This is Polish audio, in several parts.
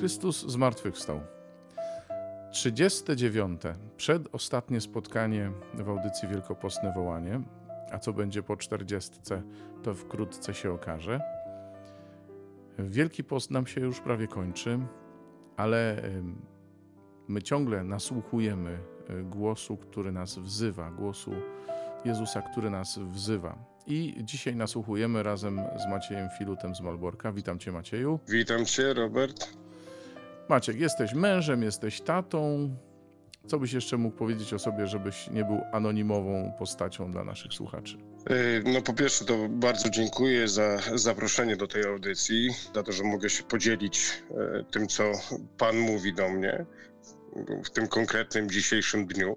Chrystus zmartwychwstał. 39. Przedostatnie spotkanie w audycji Wielkopostne Wołanie. A co będzie po 40, to wkrótce się okaże. Wielki post nam się już prawie kończy, ale my ciągle nasłuchujemy e, głosu, który nas wzywa, głosu Jezusa, który nas wzywa. I dzisiaj nasłuchujemy razem z Maciejem Filutem z Malborka. Witam Cię, Macieju. Witam Cię, Robert. Maciek, jesteś mężem, jesteś tatą. Co byś jeszcze mógł powiedzieć o sobie, żebyś nie był anonimową postacią dla naszych słuchaczy? E, no po pierwsze to bardzo dziękuję za zaproszenie do tej audycji, za to, że mogę się podzielić e, tym, co Pan mówi do mnie w tym konkretnym dzisiejszym dniu.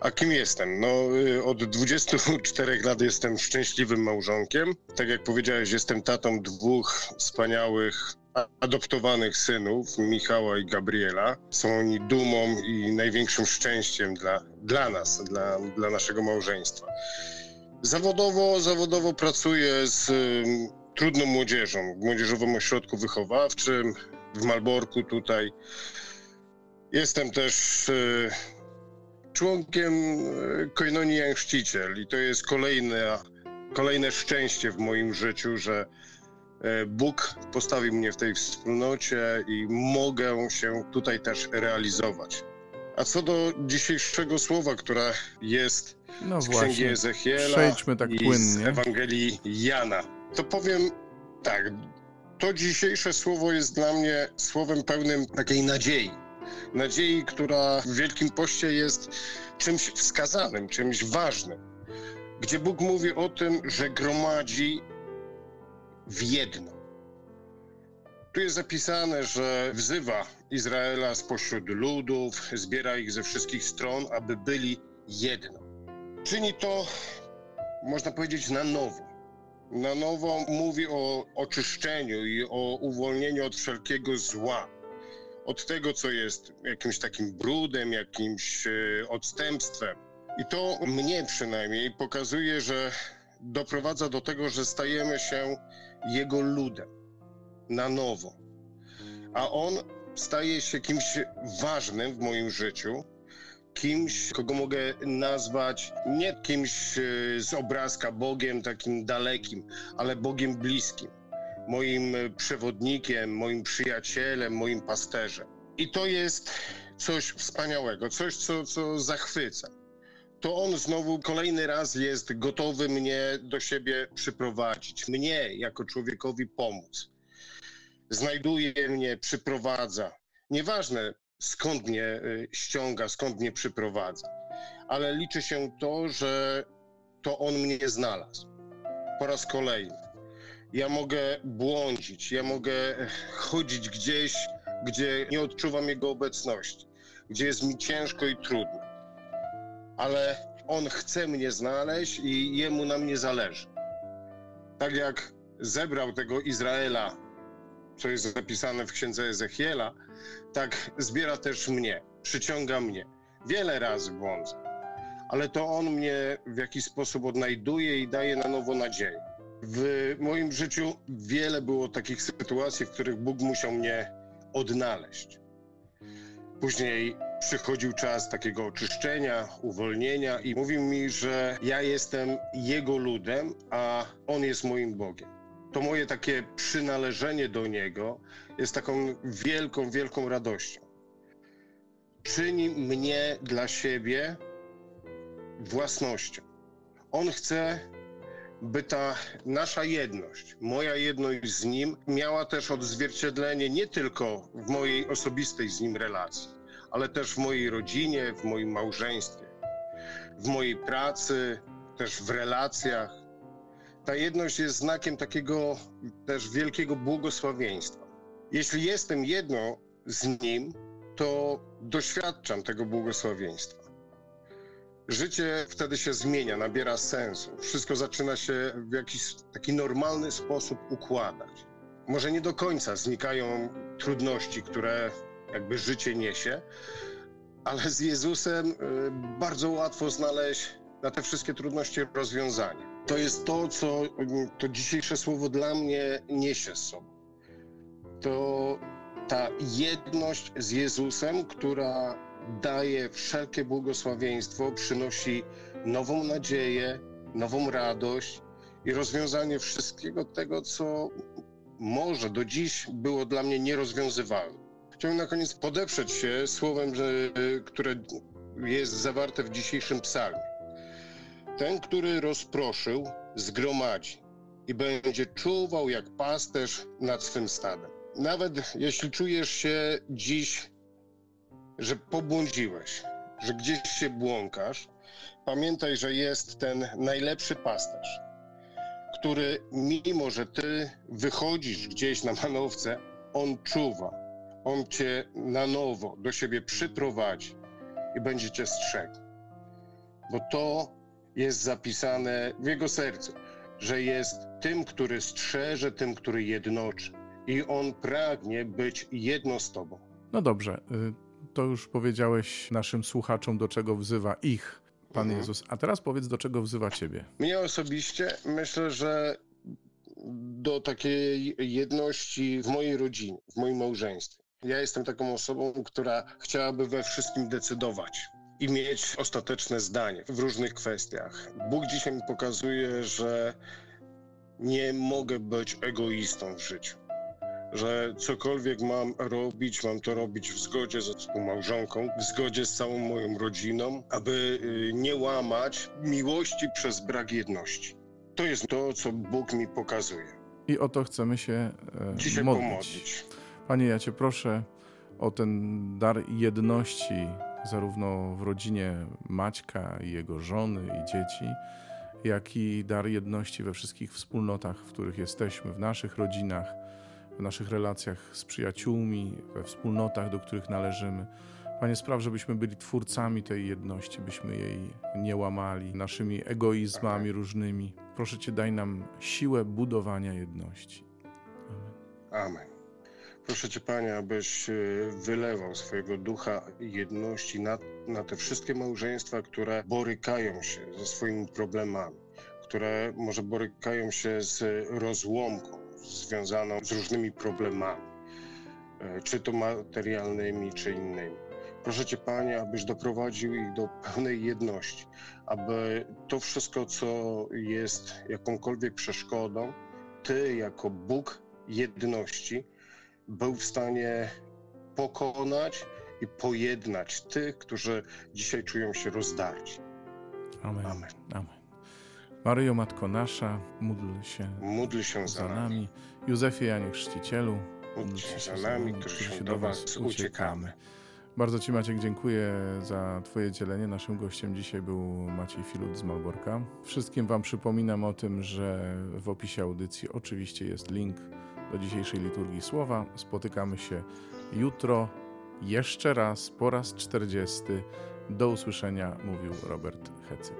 A kim jestem? No, y, od 24 lat jestem szczęśliwym małżonkiem. Tak jak powiedziałeś, jestem tatą dwóch wspaniałych adoptowanych synów, Michała i Gabriela. Są oni dumą i największym szczęściem dla, dla nas, dla, dla naszego małżeństwa. Zawodowo, zawodowo pracuję z y, trudną młodzieżą w Młodzieżowym Ośrodku Wychowawczym w Malborku tutaj. Jestem też y, członkiem y, Koinonii Chrzciciel i to jest kolejne, kolejne szczęście w moim życiu, że Bóg postawił mnie w tej wspólnocie i mogę się tutaj też realizować. A co do dzisiejszego słowa, które jest no z właśnie. Księgi Ezechiela Przejdźmy tak i płynnie. z Ewangelii Jana, to powiem tak, to dzisiejsze słowo jest dla mnie słowem pełnym takiej nadziei nadziei, która w Wielkim Poście jest czymś wskazanym, czymś ważnym, gdzie Bóg mówi o tym, że gromadzi w jedno. Tu jest zapisane, że wzywa Izraela spośród ludów, zbiera ich ze wszystkich stron, aby byli jedno. Czyni to, można powiedzieć, na nowo. Na nowo mówi o oczyszczeniu i o uwolnieniu od wszelkiego zła od tego, co jest jakimś takim brudem, jakimś e, odstępstwem. I to mnie przynajmniej pokazuje, że doprowadza do tego, że stajemy się Jego ludem na nowo. A On staje się kimś ważnym w moim życiu, kimś, kogo mogę nazwać nie kimś e, z obrazka Bogiem takim dalekim, ale Bogiem bliskim moim przewodnikiem, moim przyjacielem, moim pasterzem. I to jest coś wspaniałego, coś, co, co zachwyca. To on znowu kolejny raz jest gotowy mnie do siebie przyprowadzić, mnie jako człowiekowi pomóc. Znajduje mnie, przyprowadza. Nieważne skąd mnie y, ściąga, skąd mnie przyprowadza, ale liczy się to, że to on mnie znalazł. Po raz kolejny ja mogę błądzić, ja mogę chodzić gdzieś, gdzie nie odczuwam Jego obecności, gdzie jest mi ciężko i trudno. Ale On chce mnie znaleźć i Jemu na mnie zależy. Tak jak zebrał tego Izraela, co jest zapisane w księdze Ezechiela, tak zbiera też mnie, przyciąga mnie. Wiele razy błądzę, ale to On mnie w jakiś sposób odnajduje i daje na nowo nadzieję. W moim życiu wiele było takich sytuacji, w których Bóg musiał mnie odnaleźć. Później przychodził czas takiego oczyszczenia, uwolnienia i mówił mi, że ja jestem Jego ludem, a On jest moim Bogiem. To moje takie przynależenie do Niego jest taką wielką, wielką radością. Czyni mnie dla siebie własnością. On chce by ta nasza jedność, moja jedność z Nim, miała też odzwierciedlenie nie tylko w mojej osobistej z Nim relacji, ale też w mojej rodzinie, w moim małżeństwie, w mojej pracy, też w relacjach. Ta jedność jest znakiem takiego też wielkiego błogosławieństwa. Jeśli jestem jedno z Nim, to doświadczam tego błogosławieństwa. Życie wtedy się zmienia, nabiera sensu. Wszystko zaczyna się w jakiś taki normalny sposób układać. Może nie do końca znikają trudności, które jakby życie niesie, ale z Jezusem y, bardzo łatwo znaleźć na te wszystkie trudności rozwiązanie. To jest to, co to dzisiejsze słowo dla mnie niesie z sobą. To ta jedność z Jezusem, która daje wszelkie błogosławieństwo, przynosi nową nadzieję, nową radość i rozwiązanie wszystkiego tego, co może do dziś było dla mnie nierozwiązywalne. Chciałbym na koniec podeprzeć się słowem, że, które jest zawarte w dzisiejszym psalmie. Ten, który rozproszył, zgromadzi i będzie czuwał jak pasterz nad swym stadem. Nawet jeśli czujesz się dziś, że pobłądziłeś, że gdzieś się błąkasz, pamiętaj, że jest ten najlepszy pasterz, który mimo, że ty wychodzisz gdzieś na manowce, on czuwa, on cię na nowo do siebie przyprowadzi i będzie cię strzegł. Bo to jest zapisane w jego sercu, że jest tym, który strzeże, tym, który jednoczy. I on pragnie być jedno z tobą. No dobrze, y, to już powiedziałeś naszym słuchaczom, do czego wzywa ich Pan mhm. Jezus. A teraz powiedz, do czego wzywa Ciebie. Mnie osobiście myślę, że do takiej jedności w mojej rodzinie, w moim małżeństwie. Ja jestem taką osobą, która chciałaby we wszystkim decydować i mieć ostateczne zdanie w różnych kwestiach. Bóg dzisiaj mi pokazuje, że nie mogę być egoistą w życiu. Że cokolwiek mam robić, mam to robić w zgodzie ze współmałżonką, w zgodzie z całą moją rodziną, aby y, nie łamać miłości przez brak jedności. To jest to, co Bóg mi pokazuje. I o to chcemy się e, Dzisiaj modlić. pomodlić. Panie, ja Cię proszę o ten dar jedności, zarówno w rodzinie Maćka i jego żony i dzieci, jak i dar jedności we wszystkich wspólnotach, w których jesteśmy, w naszych rodzinach, w naszych relacjach z przyjaciółmi, we wspólnotach, do których należymy. Panie, spraw, żebyśmy byli twórcami tej jedności, byśmy jej nie łamali naszymi egoizmami różnymi. Proszę Cię, daj nam siłę budowania jedności. Amen. Amen. Proszę Cię, Panie, abyś e, wylewał swojego ducha jedności na, na te wszystkie małżeństwa, które borykają się ze swoimi problemami, które może borykają się z rozłomką związaną z różnymi problemami, e, czy to materialnymi, czy innymi. Proszę Cię, Panie, abyś doprowadził ich do pełnej jedności, aby to wszystko, co jest jakąkolwiek przeszkodą, Ty jako Bóg jedności, był w stanie pokonać i pojednać tych, którzy dzisiaj czują się rozdarci. Amen. Amen. Amen. Maryjo, Matko Nasza, módl się, módl się za, nami. nami. Józefie Janie Chrzcicielu, módl się za nami, którzy się do Was uciekamy. Bardzo Ci Maciek dziękuję za Twoje dzielenie. Naszym gościem dzisiaj był Maciej Filut z Malborka. Wszystkim Wam przypominam o tym, że w opisie audycji oczywiście jest link do dzisiejszej liturgii słowa. Spotykamy się jutro jeszcze raz, po raz czterdziesty. Do usłyszenia, mówił Robert Hecyk.